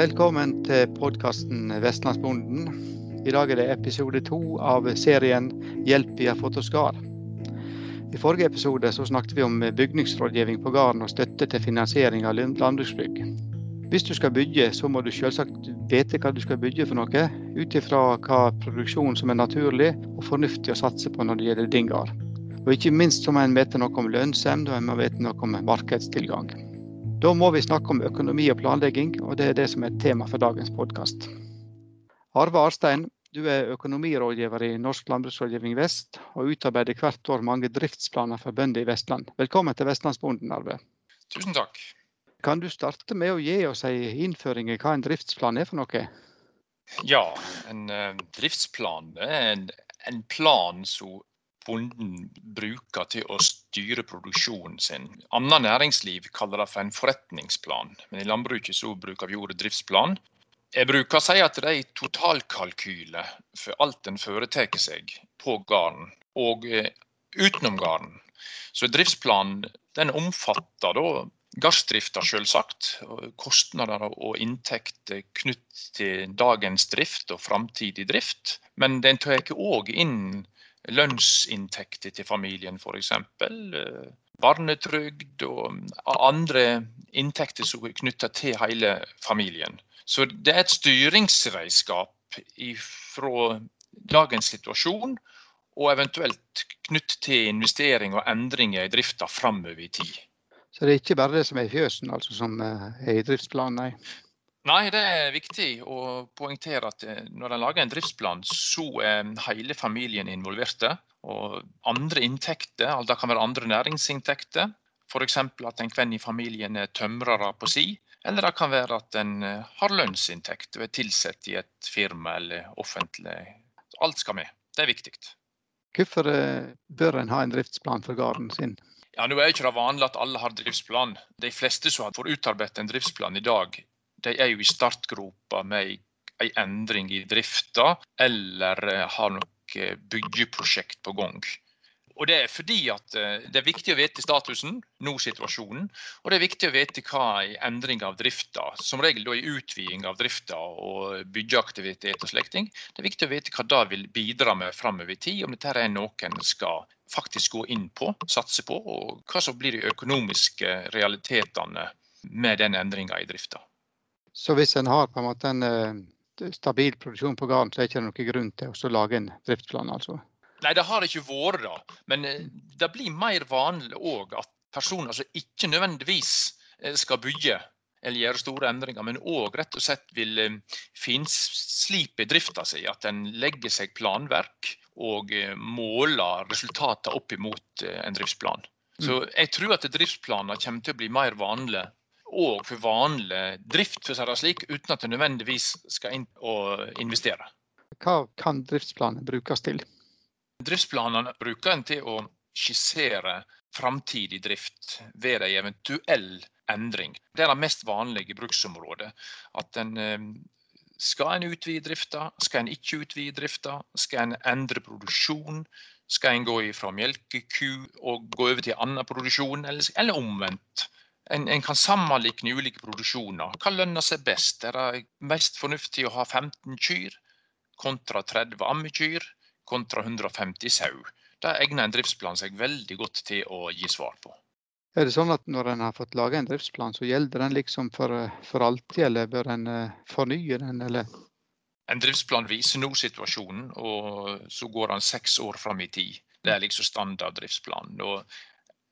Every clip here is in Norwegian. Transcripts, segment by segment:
Velkommen til podkasten Vestlandsbonden. I dag er det episode to av serien 'Hjelp vi har fått oss gard'. I forrige episode så snakket vi om bygningsrådgivning på gården og støtte til finansiering av landbruksbygg. Hvis du skal bygge, så må du selvsagt vite hva du skal bygge for noe, ut ifra hva produksjon som er naturlig og fornuftig å satse på når det gjelder din gard. Og ikke minst så må en vite noe om lønnsomhet, og en må vite noe om markedstilgang. Da må vi snakke om økonomi og planlegging, og det er det som er tema for dagens podkast. Arve Arstein, du er økonomirådgiver i Norsk landbruksrådgivning Vest, og utarbeider hvert år mange driftsplaner for bønder i Vestland. Velkommen til Vestlandsbonden, Arve. Tusen takk. Kan du starte med å gi oss en innføring i hva en driftsplan er for noe? Ja, en uh, driftsplan er en, en plan som bonden bruker til å styre produksjonen sin. Annet næringsliv kaller det for en forretningsplan, men i landbruket så bruker vi ordet driftsplan. Jeg bruker å si at det er en totalkalkyle for alt en foretar seg på gården og eh, utenom gården. Så driftsplanen den omfatter da gardsdrifta, selvsagt. Kostnader og inntekter knyttet til dagens drift og framtidig drift. Men den tar òg inn lønnsinntekter til familien f.eks. Eh, barnetrygd og andre inntekter som er knytta til hele familien. Så det er et styringsredskap fra dagens situasjon og eventuelt knytt til investering og endringer i drifta framover i tid. Så det er ikke bare det som er i fjøsen altså, som eh, er i driftsplanen, nei? Nei, det er viktig å poengtere at eh, når en lager en driftsplan, så er hele familien involverte. Og andre inntekter, altså det kan være andre næringsinntekter. F.eks. at en kvenn i familien er tømrere på si. Eller det kan være at en eh, har lønnsinntekt og er tilsatt i et firma eller offentlig. Alt skal med. Det er viktig. Hvorfor eh, bør en ha en driftsplan for gården sin? Ja, nå er det ikke vanlig at alle har driftsplan. De fleste som får utarbeidet en driftsplan i dag, de er jo i startgropa med ei endring i drifta, eller eh, har noe byggeprosjekt på gang. Og Det er fordi at eh, det er viktig å vite statusen, nå situasjonen. Og det er viktig å vite hva en endring av drifta, som regel da i utviding av drifta og byggeaktivitet og slekting, det er viktig å vite hva det vil bidra med framover i tid. Om dette er noe en skal faktisk gå inn på, satse på, og hva som blir de økonomiske realitetene med den endringa i drifta. Så hvis en har på en måte en uh, stabil produksjon på gården, så er det ikke noen grunn til å lage en driftsplan? altså? Nei, det har ikke vært da. Men uh, det blir mer vanlig òg at personer som ikke nødvendigvis uh, skal bygge eller gjøre store endringer, men òg rett og slett vil finslipe drifta si. At en legger seg planverk og måler resultatene opp imot en driftsplan. Så mm. jeg tror at driftsplaner kommer til å bli mer vanlig og for vanlig drift, for å si det slik, uten at det nødvendigvis skal inn og investere. Hva kan driftsplanen brukes til? Driftsplanene bruker en til å skissere framtidig drift ved en eventuell endring. Det er det mest vanlige bruksområdet. At en eh, skal en utvide drifta, skal en ikke utvide drifta, skal en endre produksjon, skal en gå fra melkeku og gå over til annen produksjon, eller, eller omvendt en, en, kan sammenligne ulike produksjoner. Hva lønner seg best? Er det mest fornuftig å ha 15 kyr kontra 30 ammekyr kontra 150 sau? Det egner en driftsplan seg veldig godt til å gi svar på. Er det sånn at når en har fått laga en driftsplan, så gjelder den liksom for, for alltid, eller bør en uh, fornye den, eller? En driftsplan viser nå situasjonen, og så går den seks år fram i tid. Det er liksom standard driftsplan. Og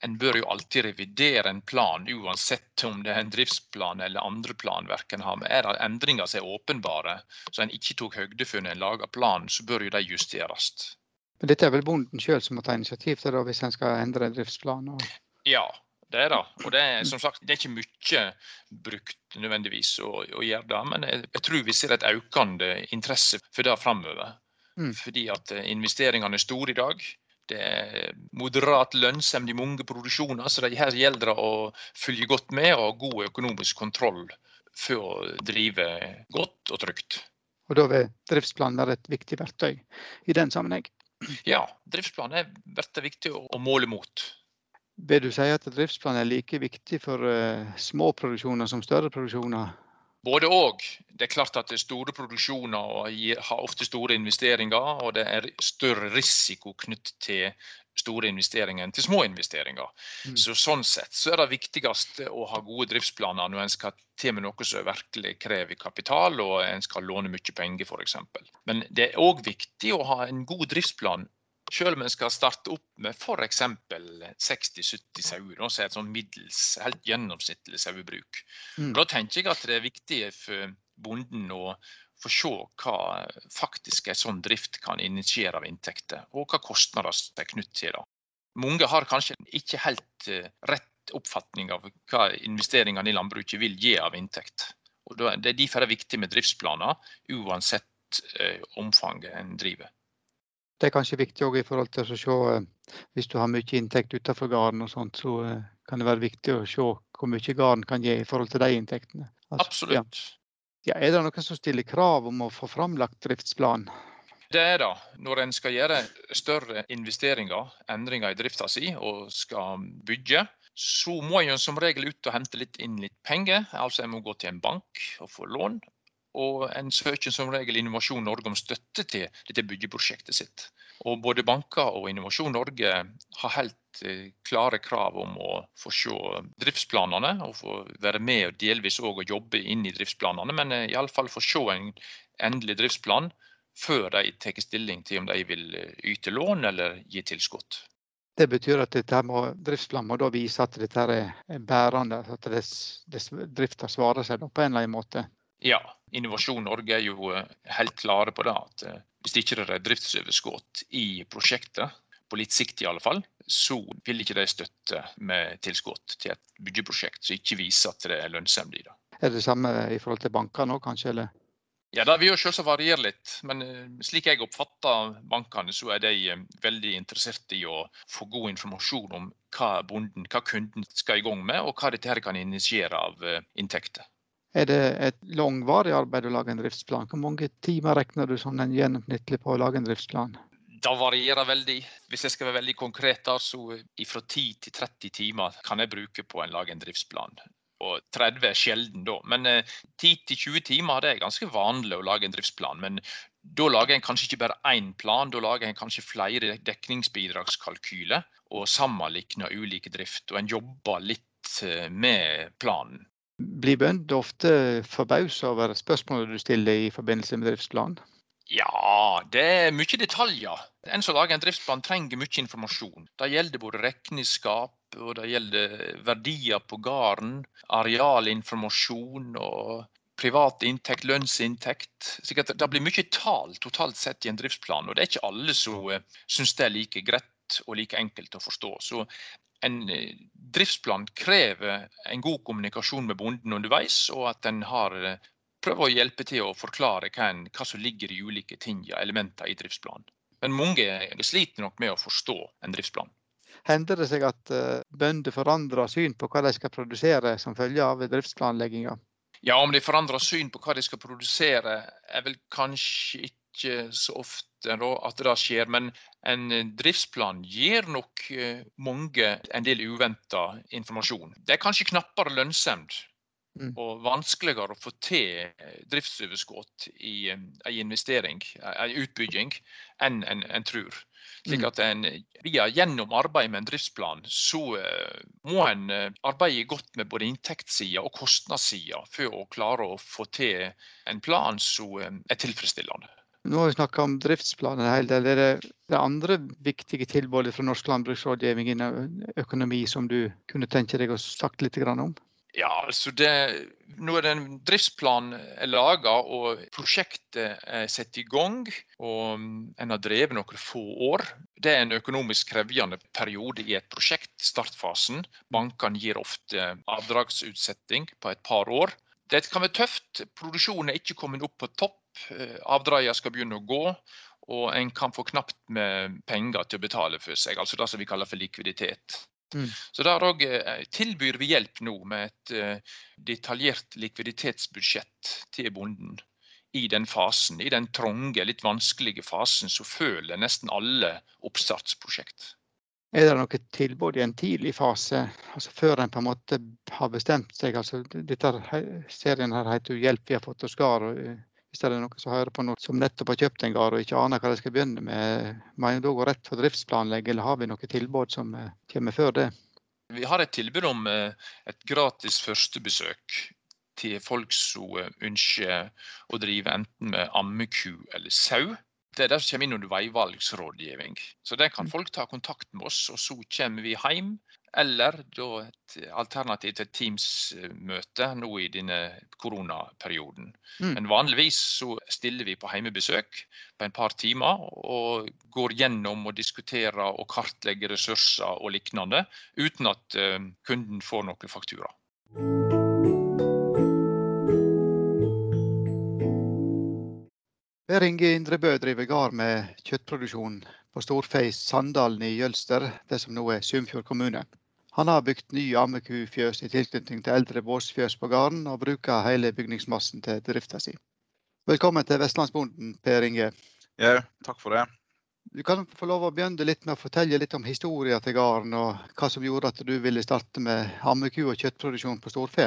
en bør jo alltid revidere en plan, uansett om det er en driftsplan eller andre planverk en har. Men er det endringer som er åpenbare, så en ikke tok høyde for når en lager planen, så bør jo de justeres. Men dette er vel bonden sjøl som må ta initiativ til det hvis en skal endre driftsplanen? Ja, det er det. Og det er som sagt, det er ikke mye brukt nødvendigvis å, å gjøre det. Men jeg, jeg, tror vi ser et økende interesse for det framover. Mm. Fordi at eh, investeringene er store i dag. Det er moderat lønnsomt i mange produksjoner, så det her gjelder det å følge godt med og ha god økonomisk kontroll for å drive godt og trygt. Og Da vil driftsplanen være et viktig verktøy i den sammenheng? Ja, driftsplanen er vært viktig å måle mot. Vil du si at driftsplanen er like viktig for uh, små produksjoner som større produksjoner? Både og. Det er klart at det er store produksjoner og har ofte store investeringer, og det er større risiko knyttet til store investeringer enn til små investeringer. Mm. Så Sånn sett så er det viktigst å ha gode driftsplaner når en skal til med noe som virkelig krever kapital, og en skal låne mye penger f.eks. Men det er òg viktig å ha en god driftsplan selv om en skal starte opp med f.eks. 60-70 sauer, som er et sånn middels, helt gjennomsnittlig sauebruk. Mm. Da tenker jeg at det er viktig for bonden å få se hva faktisk en sånn drift kan initiere av inntekter, og hva kostnader som er knyttet til det. Mange har kanskje ikke helt eh, rett oppfatning av hva investeringene i landbruket vil gi av inntekt. Og det er Derfor er det viktig med driftsplaner, uansett eh, omfanget en driver det er kanskje viktig òg i forhold til å se eh, Hvis du har mye inntekt utenfor gården, og sånt, så eh, kan det være viktig å se hvor mye gården kan gi i forhold til de inntektene. Altså, Absolutt. Ja. ja. Er det noen som stiller krav om å få framlagt driftsplan? Det er det. Når en skal gjøre større investeringer, endringer i drifta si, og skal bygge, så må en som regel ut og hente litt inn litt penger. Altså en må gå til en bank og få lån og en søker som regel Innovasjon Norge om støtte til dette byggeprosjektet sitt. Og både banker og Innovasjon Norge har helt eh, klare krav om å få se driftsplanene og få være med og delvis òg jobbe inn i driftsplanene, men eh, iallfall få se en endelig driftsplan før de tar stilling til om de vil eh, yte lån eller gi tilskudd. Det betyr at dette må, driftsplanen må da vise at dette er bærende, at drifta svarer seg på en eller annen måte? Ja, Innovasjon Norge er jo eh, helt klare på det at eh, hvis det ikke er driftsoverskudd i prosjektet, på litt sikt i alle fall, så vil ikke de støtte med tilskudd til et byggeprosjekt som ikke viser at det er lønnsomt i det. Er det samme i forhold til bankene òg, kanskje? eller? Ja, Det vil jo selvsagt variere litt. Men eh, slik jeg oppfatter bankene, så er de veldig interessert i å få god informasjon om hva bonden, hva kunden skal i gang med, og hva dette her kan initiere av inntekter. Er det et langvarig arbeid å lage en driftsplan? Hvor mange timer regner du sånn en gjennomsnittlig på å lage en driftsplan? Det varierer veldig. Hvis jeg skal være veldig konkret, da, så fra 10 til 30 timer kan jeg bruke på å lage en driftsplan. Og 30 er sjelden da. Men 10-20 eh, timer det er ganske vanlig å lage en driftsplan. Men da lager en kanskje ikke bare én plan, da lager en kanskje flere dekningsbidragskalkyler og sammenligner ulike drift. Og en jobber litt eh, med planen. Blir bønder ofte forbausa over spørsmålene du stiller i forbindelse med driftsplanen? Ja, det er mye detaljer. En som lager en driftsplan trenger mye informasjon. Det gjelder både regnskap, og det gjelder verdier på gården, arealinformasjon og privat inntekt, lønnsinntekt. Så det blir mye tall totalt sett i en driftsplan, og det er ikke alle som uh, syns det er like greit og like enkelt å forstå. Så en eh, driftsplan krever en god kommunikasjon med bonden underveis, og at en har eh, prøver å hjelpe til å forklare hva, en, hva som ligger i ulike ting, og elementer i driftsplanen. Men mange sliter nok med å forstå en driftsplan. Hender det seg at uh, bønder forandrer syn på hva de skal produsere som følge av driftsplanlegginga? Ja, om de forandrer syn på hva de skal produsere, er vel kanskje ikke så ofte at det skjer. Men en driftsplan gir nok eh, mange en del uventa informasjon. Det er kanskje knappere lønnsomt mm. og vanskeligere å få til driftsoverskudd i en investering, en utbygging, enn en, en tror. Slik mm. at en, via, Gjennom arbeidet med en driftsplan så må en arbeide godt med både inntektssida og kostnadssida for å klare å få til en plan som er tilfredsstillende. Nå har vi snakka om driftsplanen en hel del. Er det, det andre viktige tilbudet fra Norsk landbruksrådgivning innen økonomi som du kunne tenke deg å sagt litt om? Ja, altså det, Nå er det en driftsplan laga og prosjektet er satt i gang. og En har drevet noen få år. Det er en økonomisk krevende periode i et prosjekt, startfasen. Bankene gir ofte avdragsutsetting på et par år. Det kan være tøft. Produksjonen er ikke kommet opp på topp. Eh, avdragene skal begynne å gå, og en kan få knapt med penger til å betale for seg. Altså det som vi kaller for likviditet. Mm. Så Der òg eh, tilbyr vi hjelp nå med et uh, detaljert likviditetsbudsjett til bonden i den fasen, i den trange, litt vanskelige fasen som føler nesten alle oppstartsprosjekt. Er det noe tilbud i en tidlig fase, altså før en på en måte har bestemt seg? altså dette Serien her heter jo 'Hjelp, vi har fått oss gard'. Hvis det er noen som hører på noe som nettopp har kjøpt en gard og ikke aner hva de skal begynne med, må en da gå rett for driftsplanlegg, eller har vi noe tilbud som eh, kommer før det? Vi har et tilbud om eh, et gratis førstebesøk til folk som ønsker å drive enten med ammeku eller sau. Det er der som kommer inn under veivalgsrådgivning. Så der kan mm. folk ta kontakt med oss, og så kommer vi hjem. Eller da et alternativ til Teams-møte nå i denne koronaperioden. Mm. Men vanligvis så stiller vi på heimebesøk på en par timer og går gjennom og diskuterer og kartlegger ressurser og lignende, uten at uh, kunden får noen faktura. Per Inge Indrebø driver gard med kjøttproduksjon på Storfeis Sandalen i Jølster, det som nå er Sunnfjord kommune. Han har bygd nye ammekufjøs i tilknytning til eldre båsfjøs på gården, og bruker hele bygningsmassen til drifta si. Velkommen til Vestlandsbonden, Per Inge. Ja, takk for det. Du kan få lov å begynne litt med å fortelle litt om historien til gården, og hva som gjorde at du ville starte med ammeku og kjøttproduksjon på storfe.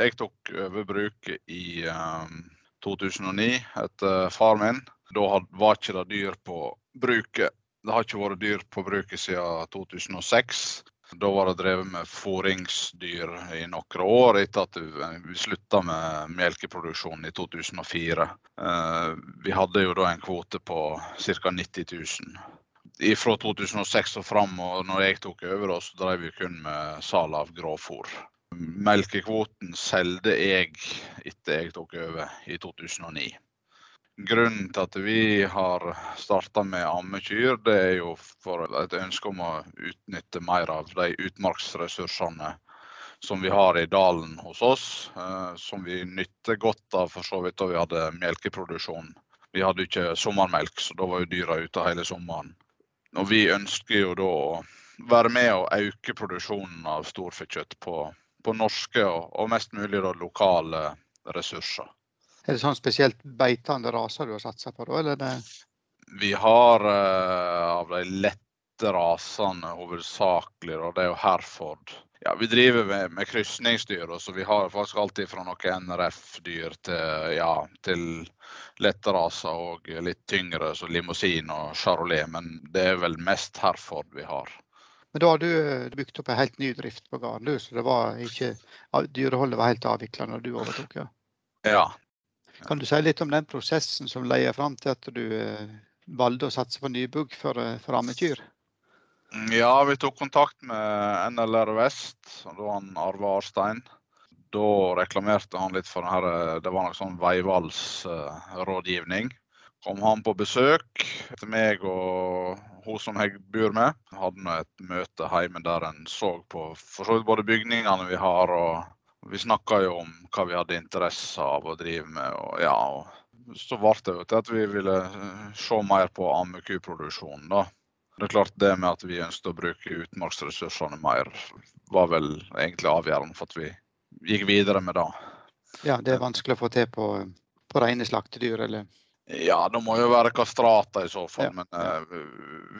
Jeg tok over bruket i um 2009 etter far min. Da var ikke det dyr på bruket. Det har ikke vært dyr på bruket siden 2006. Da var det drevet med fôringsdyr i noen år, etter at vi slutta med melkeproduksjonen i 2004. Eh, vi hadde jo da en kvote på ca. 90 000. Fra 2006 og fram, og når jeg tok over, så drev vi kun med salg av grovfôr. Melkekvoten solgte jeg etter jeg tok over i 2009. Grunnen til at vi har starta med ammekyr, det er jo for et ønske om å utnytte mer av de utmarksressursene som vi har i dalen hos oss, eh, som vi nytter godt av for så vidt da vi hadde melkeproduksjon. Vi hadde ikke sommermelk, så da var jo dyra ute hele sommeren. Og vi ønsker jo da å være med og øke produksjonen av storfekjøtt på, på norske og, og mest mulig da, lokale ressurser. Er det sånn spesielt beitende raser du har satsa på, da? Eller det... Vi har uh, av de lette rasene hovedsakelig, og det er jo Herford. Ja, Vi driver med, med krysningsdyr, så vi har faktisk alltid fra noen NRF-dyr til, ja, til lette raser og litt tyngre, så limousin og charolais. Men det er vel mest Herford vi har. Men da har du eh, bygd opp en helt ny drift på gården, så det var ikke, dyreholdet var helt avvikla når du overtok? Ja. ja. Kan du si litt om den prosessen som leier fram til at du eh, valgte å satse på nybugg for, eh, for ammekyr? Mm, ja, vi tok kontakt med NLR Vest, da han Arve Arstein. Da reklamerte han litt for denne, det var noe sånn veivalgsrådgivning. Kom han på besøk til meg og hun som jeg bor med. Hadde et møte hjemme der en så på for så vidt både bygningene vi har, og vi snakka jo om hva vi hadde interesse av å drive med. og ja, og så ble det jo til at vi ville eh, se mer på ammekuproduksjonen. da. Det er klart det med at vi ønsket å bruke utmarksressursene mer, var vel egentlig avgjørende for at vi gikk videre med det. Ja, det er vanskelig å få til på, på rene slaktedyr, eller? Ja, det må jo være kastrater i så fall. Ja. Men uh,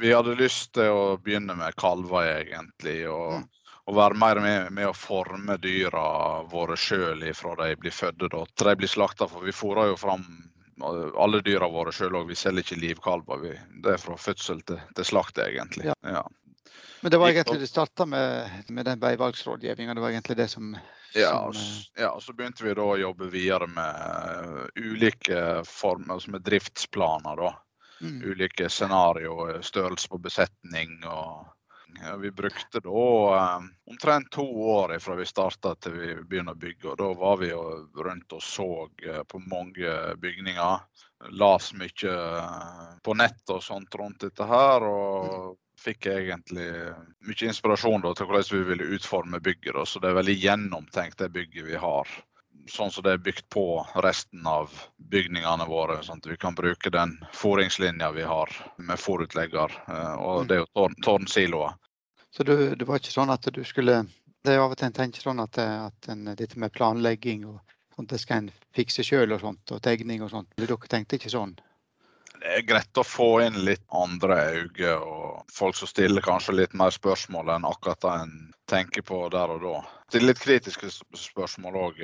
vi hadde lyst til å begynne med kalver, egentlig. Og, mm. Og være mer med, med, å forme dyra våre sjøl fra de blir fødte til de blir slakta. For vi fôrer jo fram alle dyra våre sjøl òg. Vi selger ikke livkalver. Vi, det er fra fødsel til, til slakt, egentlig. Ja. ja. Men det var egentlig det starta med, med den veivalgsrådgivninga. Det var egentlig det som ja, og, ja, så begynte vi da å jobbe videre med uh, ulike former, altså med driftsplaner. da. Mm. Ulike scenarioer, størrelse på besetning og Vi brukte da uh, omtrent to år fra vi starta til vi begynner å bygge. og Da var vi rundt og så uh, på mange bygninger. Las mye på nett og sånt rundt dette her. og fikk egentlig mye inspirasjon da, til hvordan vi ville utforme bygget. Da. Så det er veldig gjennomtenkt det bygget vi har. Sånn som det er bygd på resten av bygningene våre. sånn at vi kan bruke den fôringslinja vi har med fòrutlegger. Eh, og mm. det er jo tårn, tårnsiloer. Så du, det var ikke sånn at du skulle Det er av og til en tenker sånn at, at en, dette med planlegging og sånt, det skal en fikse sjøl og sånt, og tegning og sånt. Dere tenkte ikke sånn? Det er greit å få inn litt andre øyne og folk som stiller kanskje litt mer spørsmål enn akkurat det en tenker på der og da. Stille litt kritiske spørsmål òg.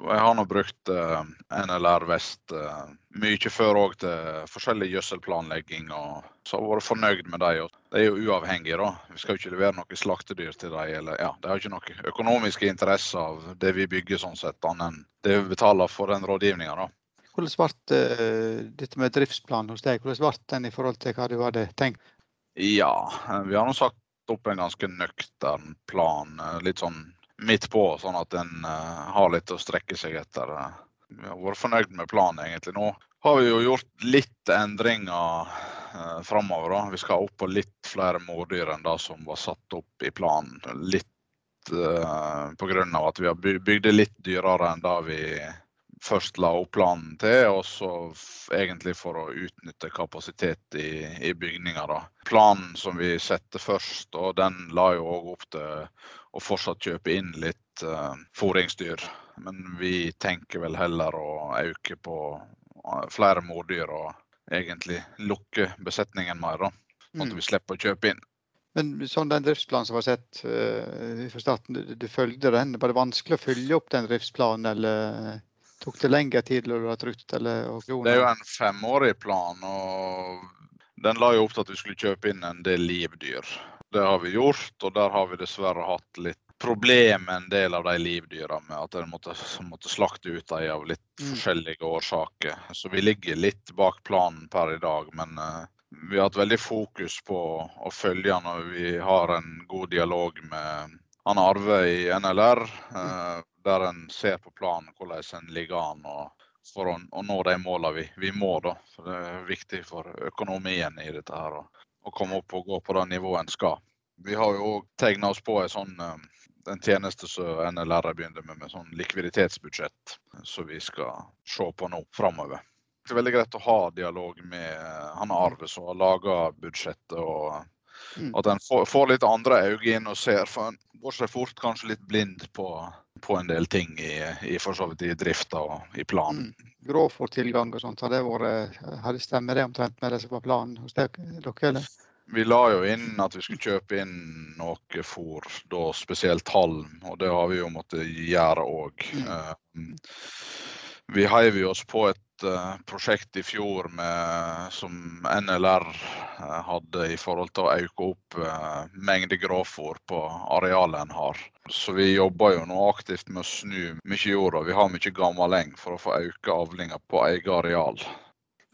Jeg har nå brukt uh, NLR Vest uh, mye før òg til forskjellig gjødselplanlegging, og så har jeg vært fornøyd med dem. De er jo uavhengige, da. Vi skal jo ikke levere noe slaktedyr til dem. Eller, ja, de har ikke noe økonomiske interesse av det vi bygger, sånn sett, annet enn det vi betaler for den rådgivninga. Hvordan ble uh, dette med driftsplan hos deg, hvordan ble den i forhold til hva du hadde tenkt? Ja, vi har nå sagt opp en ganske nøktern plan. Litt sånn midt på, sånn at en uh, har litt å strekke seg etter. Vi har vært fornøyd med planen egentlig. Nå har vi jo gjort litt endringer uh, framover. Vi skal opp på litt flere mårdyr enn det som var satt opp i planen. Litt uh, pga. at vi har bygd det litt dyrere enn det vi først la opp planen til, og så egentlig for å utnytte kapasitet i, i bygninga. Planen som vi setter først, og den la jo òg opp til å fortsatt kjøpe inn litt uh, fôringsdyr. Men vi tenker vel heller å øke på uh, flere mordyr og egentlig lukke besetningen mer. da, Sånn at mm. vi slipper å kjøpe inn. Men sånn den driftsplanen som var sett uh, fra starten, du, du følgde den? Var det vanskelig å følge opp den driftsplanen, eller? Tok det lengre tid når du hadde? Eller, det er jo en femårig plan. og Den la jo opp til at vi skulle kjøpe inn en del livdyr. Det har vi gjort, og der har vi dessverre hatt litt problem med en del av de livdyra med at en måtte, måtte, slakte ut dem av litt mm. forskjellige årsaker. Så vi ligger litt bak planen per i dag, men uh, vi har hatt veldig fokus på å følge han, og vi har en god dialog med han Arve i NLR. Uh, der en ser på planen hvordan en ligger an for å, nå de målene vi, vi, må. da. For Det er viktig for økonomien i dette her å komme opp og gå på det nivået en skal. Vi har jo tegna oss på en sånn eh, en tjeneste som NLR begynner med, med sånn likviditetsbudsjett, som vi skal se på nå framover. Det er veldig greit å ha dialog med eh, han Arve som har laga budsjettet, og mm. at en får, får, litt andre øyne inn og ser. For en går seg fort kanskje litt blind på på en del ting i, i for så vidt i drifta og i planen. Mm. Grovfòrtilgang og sånt, har det vært, har det stemmer det omtrent med det som var planen hos dere? eller? Vi la jo inn at vi skulle kjøpe inn noe fôr, da spesielt halm, og det har vi jo måttet gjøre òg. Mm. Vi heiv oss på et uh, prosjekt i fjor med, som NLR uh, eh, hadde i forhold til å øke opp uh, mengde grovfòr på arealet en har. Så vi jobber jo nå aktivt med å snu mye jord, og vi har mye gammel eng for å få øke avlinga på eget areal.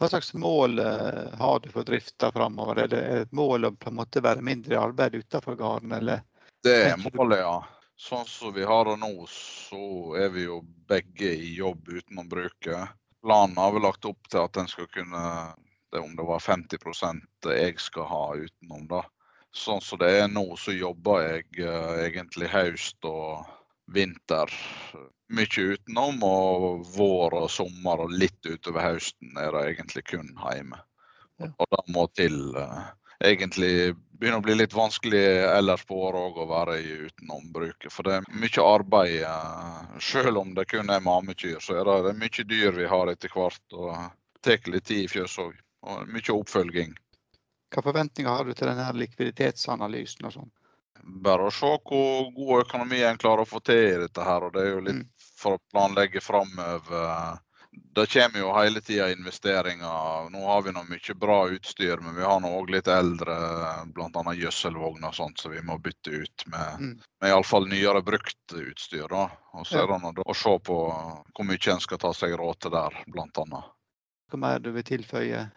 Hva slags mål har du for drifta framover? Er det et mål å på en måte være mindre i arbeid utenfor gården, eller? Det er målet, ja. Sånn som vi har det nå, så er vi jo begge i jobb utenom bruket planen har vi lagt opp til at den skal kunne det Om det var 50% jeg skal ha utenom, da. Sånn som det er nå, så jobber jeg uh, egentlig høst og vinter mye utenom. Og vår og sommer og litt utover høsten er det egentlig kun hjemme. Og, og det må til. Uh, egentlig begynner å bli litt vanskelig ellers på året òg å være i utenombruket. For det er mye arbeid. Eh, selv om det kun er mamekyr, så er det, mye dyr vi har etter hvert. Og det tar litt tid i fjøs òg. Og mye oppfølging. Hva forventninger har du til denne likviditetsanalysen og sånn? Bare å se hvor god økonomi en klarer å få til i dette her. Og det er jo litt mm. for å planlegge framover det kommer jo hele tida investeringer. Nå har vi nå mye bra utstyr, men vi har nå òg litt eldre, bl.a. gjødselvogner og sånt, så vi må bytte ut med, mm. med iallfall nyere brukt utstyr. da. Og så er det å se på hvor mye en skal ta seg råd til der, bl.a. Hva mer du vil tilføye?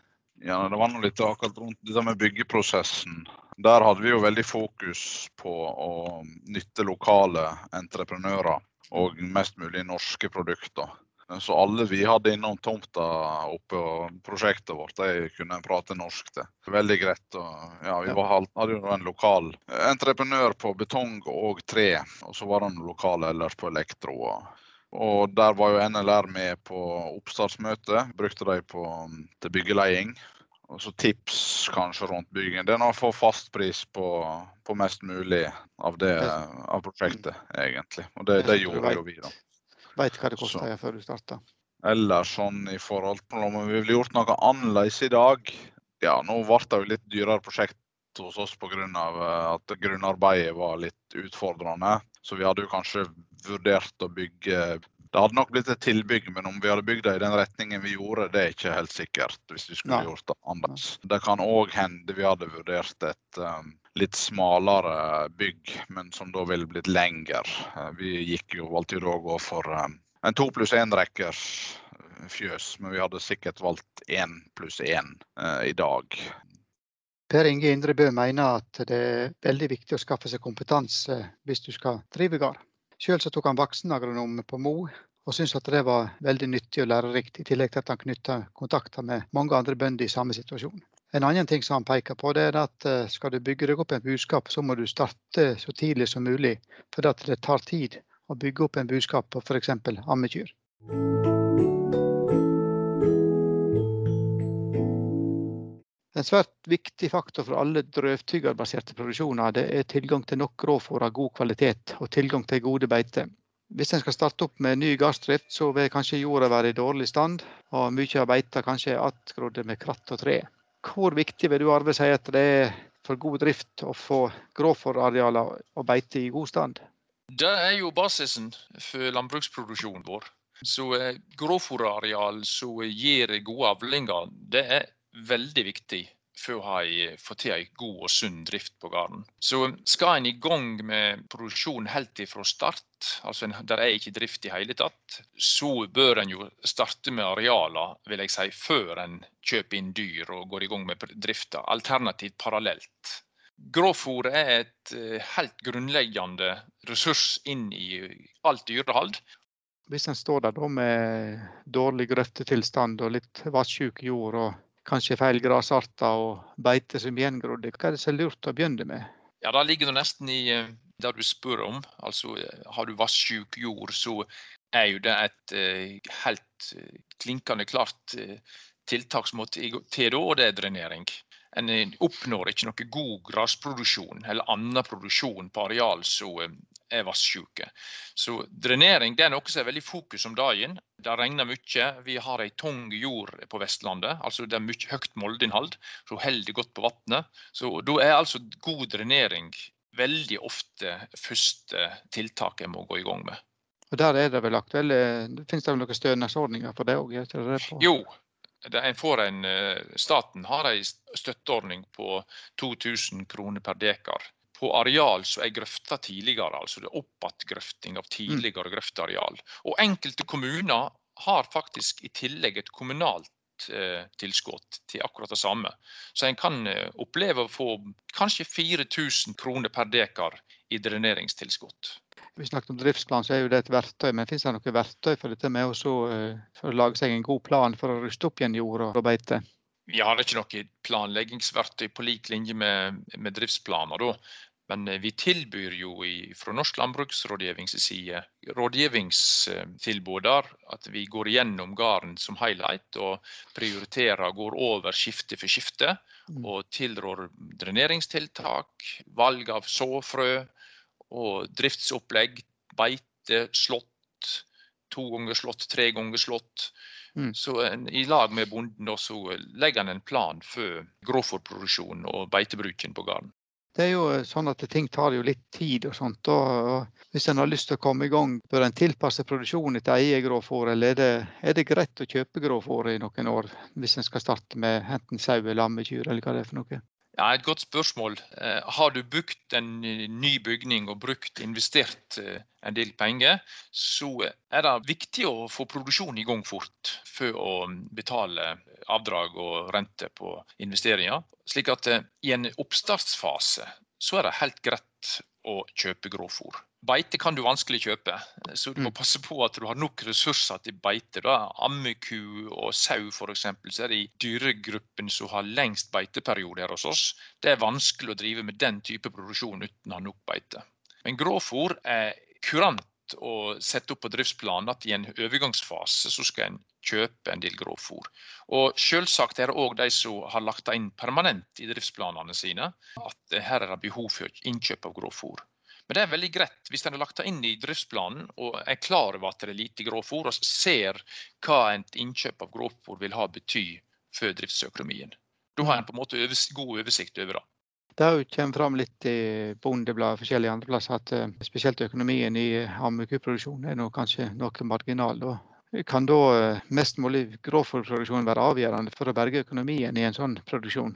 Ja, Det var noe litt akkurat rundt det med byggeprosessen. Der hadde vi jo veldig fokus på å nytte lokale entreprenører og mest mulig norske produkter. Så alle vi hadde innom tomta oppe og prosjektet vårt, de kunne prate norsk til. Veldig greit. Og, ja, vi var, hadde jo en lokal entreprenør på betong og tre, og så var han lokal ellers på elektro. Og der var jo NLR med på oppstartsmøte. Brukte de på, til byggeleding. Og så tips kanskje rundt byggingen. Det er å få fastpris på, på mest mulig av, det, av prosjektet, egentlig. Og det, det gjorde jo vi, da. Veit hva det koster før du starta. Eller sånn i forhold til om vi ville gjort noe annerledes i dag. Ja, nå ble det jo litt dyrere prosjekt hos oss pga. at grunnarbeidet var litt utfordrende. Så vi hadde jo kanskje vurdert å bygge det hadde nok blitt et tilbygg, men om vi hadde bygd det i den retningen vi gjorde, det er ikke helt sikkert. hvis vi skulle Nei. gjort Det annerledes. Det kan òg hende vi hadde vurdert et um, litt smalere bygg, men som da ville blitt lengre. Uh, vi gikk jo alltid å gå for um, en to pluss én-rekkers uh, fjøs, men vi hadde sikkert valgt én pluss én uh, i dag. Per Inge Indrebø mener at det er veldig viktig å skaffe seg kompetanse hvis du skal drive gard. Sjøl tok han voksenagronom på Mo, og syntes at det var veldig nyttig og lærerikt, i tillegg til at han knytta kontakter med mange andre bønder i samme situasjon. En annen ting som han peker på, det er at eh, skal du bygge deg opp en budskap, så må du starte så tidlig som mulig, for det tar tid å bygge opp en budskap på f.eks. ammekyr. En svært viktig faktor for alle drøvtyggerbaserte produksjoner det er tilgang til nok grovfôr av god kvalitet og tilgang til gode beiter. Hvis en skal starte opp med ny gardsdrift, så vil kanskje jorda være i dårlig stand, og mye av beita kanskje er attgrodde med kratt og tre. Hvor viktig vil du Arve si at det er for god drift å få grovfôrarealer og beite i god stand? Det er jo basisen for landbruksproduksjonen vår. Så eh, som gir gode avlinger, det er veldig viktig for å få til en god og sunn drift på gården. Så skal en i gang med produksjon helt ifra start, altså der er ikke drift i hele tatt, så bør en jo starte med arealer, vil jeg si, før en kjøper inn dyr og går i gang med drifta. Alternativt parallelt. Grovfôr er et eh, helt grunnleggende ressurs inn i alt dyrehold. Hvis en står der med dårlig grøftetilstand og litt vassjuk jord og kanskje feil grasarter og beite som gjengrodde. Hva er det er lurt å begynne med? Ja, Det ligger det nesten i eh, det du spør om. Altså, eh, Har du vassjuk jord, så er jo det et uh, helt klinkende klart tiltak til, da, og det er drenering. En oppnår ikke noe god grasproduksjon eller annen produksjon på areal som er vassjuke. Så drenering det er noe som er veldig fokus om dagen. Det regner mye. Vi har ei tung jord på Vestlandet. altså Det er mye høyt moldeinnhold, så holder godt på vannet. Så da er altså god drenering veldig ofte første tiltaket jeg må gå i gang med. Og Der er det vel aktuelle Finnes det vel noen stønadsordninger for det òg? Jo, en får en, eh, staten har en støtteordning på 2000 kroner per dekar på areal som er grøfta tidligere. Altså det er oppattgrøfting av tidligere mm. grøfteareal. Og enkelte kommuner har faktisk i tillegg et kommunalt eh, tilskudd til akkurat det samme. Så en kan eh, oppleve å få kanskje 4000 kroner per dekar i dreneringstilskudd. Vi snakket om driftsplan, så er jo det et verktøy. Men finnes det noe verktøy for dette med også, eh, for å lage seg en god plan for å ruste opp igjen jord og beite? Vi har ikke noe planleggingsverktøy på lik linje med, med driftsplaner. Da. Men eh, vi tilbyr jo i, fra Norsk landbruksrådgivnings side rådgivningstilbuder. At vi går gjennom gården som highlight og prioriterer og går over skifte for skifte. Mm. Og tilrår dreneringstiltak, valg av såfrø og driftsopplegg. Beite, slått, to ganger slått, tre ganger slått. Mm. Så en, I lag med bonden også legger en en plan for grovfòrproduksjonen og beitebruken på gården. Det er jo sånn at ting tar jo litt tid og sånt. og Hvis en har lyst til å komme i gang, bør en tilpasse produksjonen etter eget grovfòr, eller er det, er det greit å kjøpe grovfòr i noen år, hvis en skal starte med enten sau eller lammekyr, eller hva det er for noe? Ja, Et godt spørsmål. Eh, har du bygd en ny bygning og brukt, investert eh, en del penger, så er det viktig å få produksjonen i gang fort for å betale avdrag og rente på investeringer. Slik at eh, i en oppstartsfase så er det helt greit å kjøpe grovfôr. Beite kan du vanskelig kjøpe, så du må mm. passe på at du har nok ressurser til beite. Da. Ammeku og sau f.eks. så er de dyregruppen som har lengst beiteperiode her hos oss. Det er vanskelig å drive med den type produksjon uten å ha nok beite. Men grovfôr er kurant å sette opp på driftsplanen at i en overgangsfase så skal en kjøpe en del grovfôr. Og selvsagt er det òg de som har lagt det inn permanent i driftsplanene sine, at her er det behov for innkjøp av grovfôr. Men det er veldig greit hvis en har lagt det inn i driftsplanen og er klar over at det er lite grovfôr, og ser hva et innkjøp av grovfôr vil ha bety for driftsøkonomien. Da har en på en måte god oversikt over det. Det har jo kommet fram litt i Bondebladet og forskjellige andre plasser at uh, spesielt økonomien i ammekuproduksjonen er nå kanskje noe marginal. Da. Kan da uh, mest mulig grovfòrproduksjon være avgjørende for å berge økonomien i en sånn produksjon?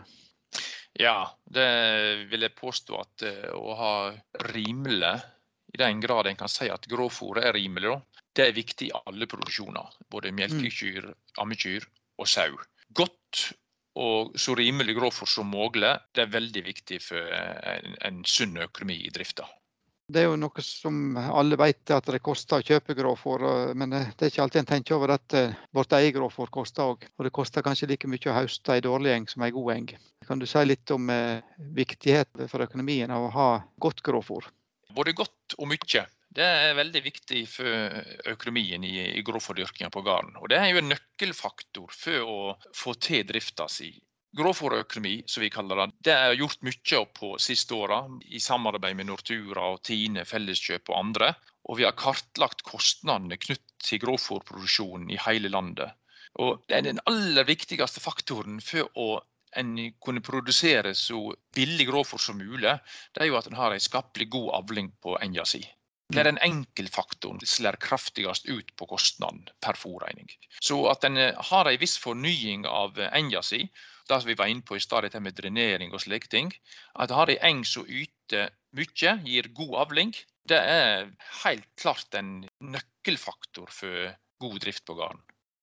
Ja, det vil jeg påstå at å ha rimelig, i den grad en kan si at grovfòret er rimelig, da, det er viktig i alle produksjoner. Både melkekyr, ammekyr og sau. Godt og så rimelig grovfòr som mulig, det er veldig viktig for en, en sunn økonomi i drifta. Det er jo noe som alle vet at det koster å kjøpe grovfòr, men det er ikke alltid en tenker over at eh, vårt eget grovfòr koster òg. Og det koster kanskje like mye å høste ei dårlig eng som ei god eng. Kan du si litt om eh, viktigheten for økonomien av å ha godt grovfòr? Både godt og mye. Det er veldig viktig for økonomien i, i grovfòrdyrkinga på gården. Og det er jo en nøkkelfaktor for å få til drifta si Grovfòrøkonomi, som vi kaller det, det er gjort mye på siste åra i samarbeid med Nortura og Tine, Felleskjøp og andre. Og vi har kartlagt kostnadene knyttet til grovfòrproduksjonen i hele landet. Og det er den aller viktigste faktoren for å en kunne produsere så billig grovfòr som mulig, det er jo at en har en skapelig god avling på enga si. Det er den enkeltfaktoren som slår kraftigst ut på kostnaden per fòrregning. Så at en har en viss fornying av enga si, det vi var inne på i stad, dette med drenering og slike ting. At har ei eng som yter mye, gir god avling, det er helt klart en nøkkelfaktor for god drift på gården.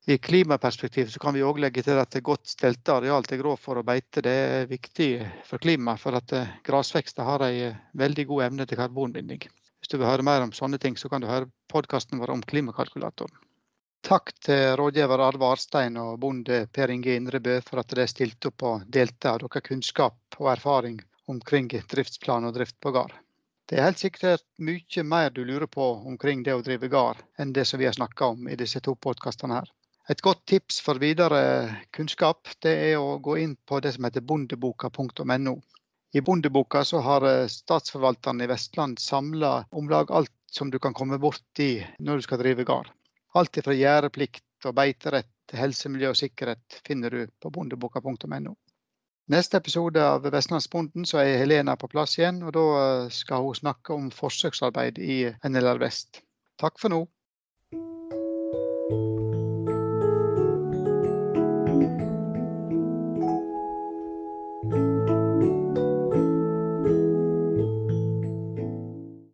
I klimaperspektiv så kan vi òg legge til at godt stelte areal til grovfòr og beite det er viktig for klimaet. For at eh, grasvekster har en eh, veldig god evne til karbonbinding. Hvis du vil høre mer om sånne ting, så kan du høre podkasten vår om klimakalkulatoren. Takk til rådgiver Arve Arstein og bonde Per Inge Indrebø for at dere stilte opp og delte av deres kunnskap og erfaring omkring driftsplan og drift på gard. Det er helt sikkert mye mer du lurer på omkring det å drive gard, enn det som vi har snakka om i disse to podkastene her. Et godt tips for videre kunnskap det er å gå inn på det som heter bondeboka.no. I Bondeboka så har statsforvalteren i Vestland samla om lag alt som du kan komme borti når du skal drive gard. Alt fra gjerdeplikt og beiterett til helse, miljø og sikkerhet finner du på bondeboka.no. Neste episode av Vestlandsbonden så er Helena på plass igjen, og da skal hun snakke om forsøksarbeid i NLR Vest. Takk for nå.